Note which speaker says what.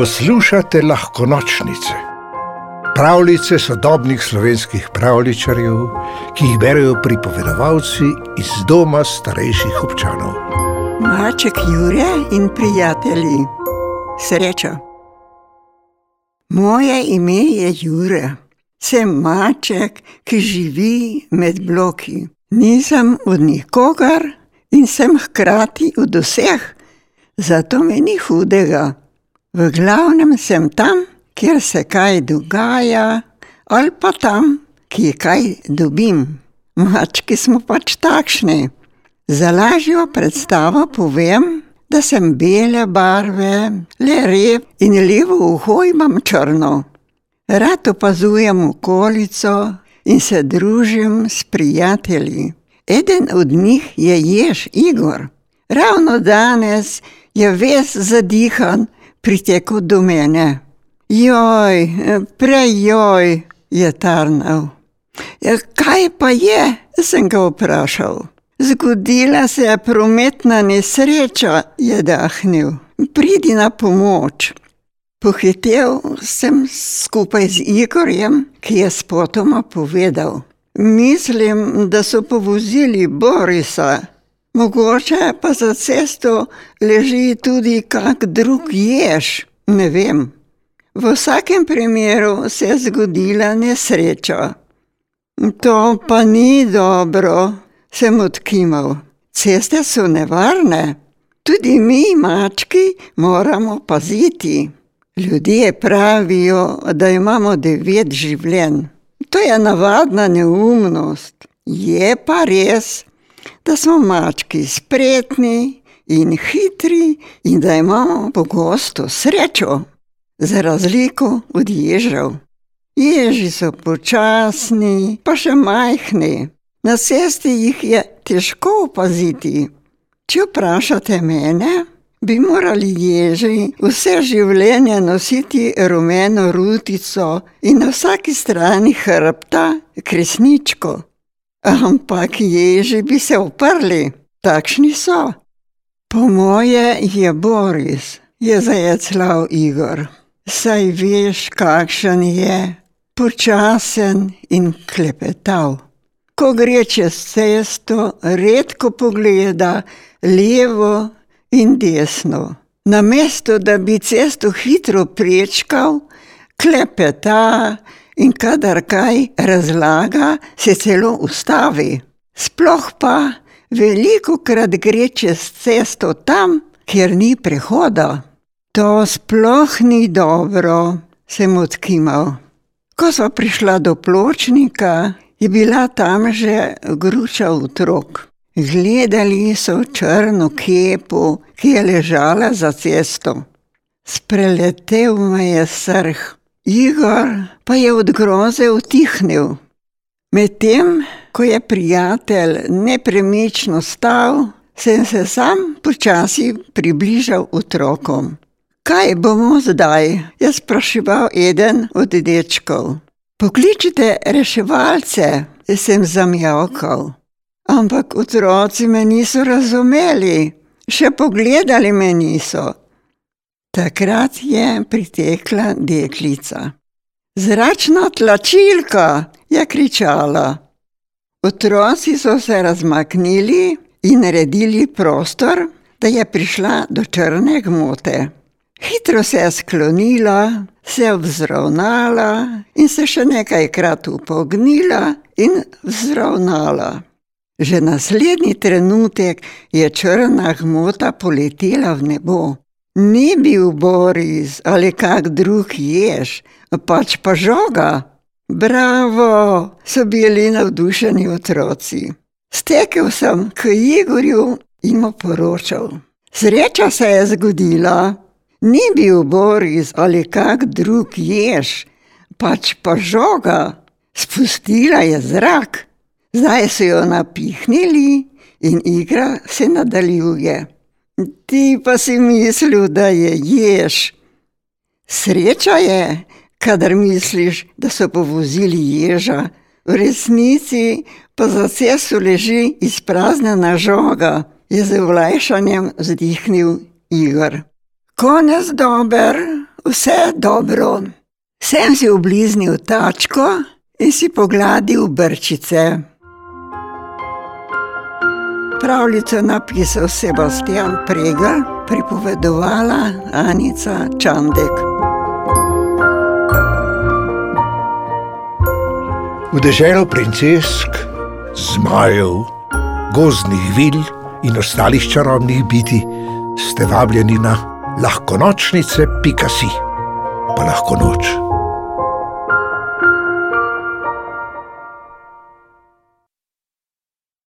Speaker 1: Poslušate lahko nočnice, pravljice sodobnih slovenskih pravličarjev, ki jih berijo pripovedovalci iz doma starejših občanov.
Speaker 2: Maček Jure in prijatelji, sreča. Moje ime je Jure, sem maček, ki živi med bloki. Nisem od nikogar in sem hkrati od vseh, zato mi ni hudega. V glavnem sem tam, kjer se kaj dogaja, ali pa tam, kjer kaj dobim. Mački smo pač takšni. Za lažjo predstavo povem, da sem bele barve, le rep in levo uho imam črno. Rad opazujem okolico in se družim s prijatelji. Eden od njih je jež Igor. Ravno danes je ves zadihan pritekel do mene. Joj, prejoj, je tarnal. Ja, kaj pa je? sem ga vprašal. Zgodila se je prometna nesreča, je dahnil. Pridi na pomoč. Pohitev sem skupaj z Igorjem, ki je spotoma povedal: Mislim, da so povozili Borisa. Mogoče pa za cesto leži tudi kak drug jež, ne vem. V vsakem primeru se je zgodila nesreča. To pa ni dobro, sem odkimal. Ceste so nevarne, tudi mi, mački, moramo paziti. Ljudje pravijo, da imamo devet življenj. To je navadna neumnost. Je pa res, da smo mački spretni in hitri in da imamo pogosto srečo, za razliko od ježev. Ježi so počasni, pa še majhni. Na cesti jih je težko opaziti. Če vprašate mene, bi morali ježi vse življenje nositi rumeno rutico in na vsaki strani hrbta kresničko. Ampak ježi bi se uprli, takšni so. Po moje je Boris, je zajecljal Igor. Saj veš, kakšen je, počasen in klepetav. Ko gre čez cesto, redko pogleda levo in desno. Namesto da bi cesto hitro prečkal, klepeta in kadar kaj razlaga, se celo ustavi. Sploh pa veliko krat gre čez cesto tam, kjer ni prehoda. To sploh ni dobro, sem odkimal. Ko sva prišla do pločnika, je bila tam že gruča otrok. Gledali so črno kepo, ki je ležala za cesto. Spreletel me je srh. Igor pa je od groze utihnil. Medtem ko je prijatelj nepremično stal, sem se sam počasi približal otrokom. Kaj bomo zdaj? je spraševal eden od dečkov. Pokličite reševalce, sem zamjavkal. Ampak otroci me niso razumeli, še pogledali me niso. Takrat je pritekla deklica. Zračna tlačilka, je kričala. Otroci so se razmaknili in naredili prostor, da je prišla do črne gmote. Hitro se je sklonila, se vzravnala in se še nekajkrat upognila in vzravnala. Že naslednji trenutek je črna gmota poletela v nebo. Ni bil Boris ali kak drug jež, pač pa žoga. Bravo, so bili navdušeni otroci. Stekel sem k Igorju in mu poročal. Sreča se je zgodila. Ni bil Boris ali kak drug jež, pač pa žoga. Spustila je zrak, zdaj so jo napihnili in igra se nadaljuje. Ti pa si mislil, da je jež. Sreča je, kadar misliš, da so povozili ježa, v resnici pa za cesto leži izpraznjena žoga, je z vlajšanjem vzdihnil Igor. Konec dober, vse dobro. Sem si obliznil tačko in si pogladil brčice. Pravljico napisal Sebastian Pregel, pripovedovala Anica Čandek.
Speaker 1: V deželo princesk, zmajev, gozdnih vil in ostalih čarobnih biti ste vabljeni na lahko nočnice, pika si, pa lahko noč.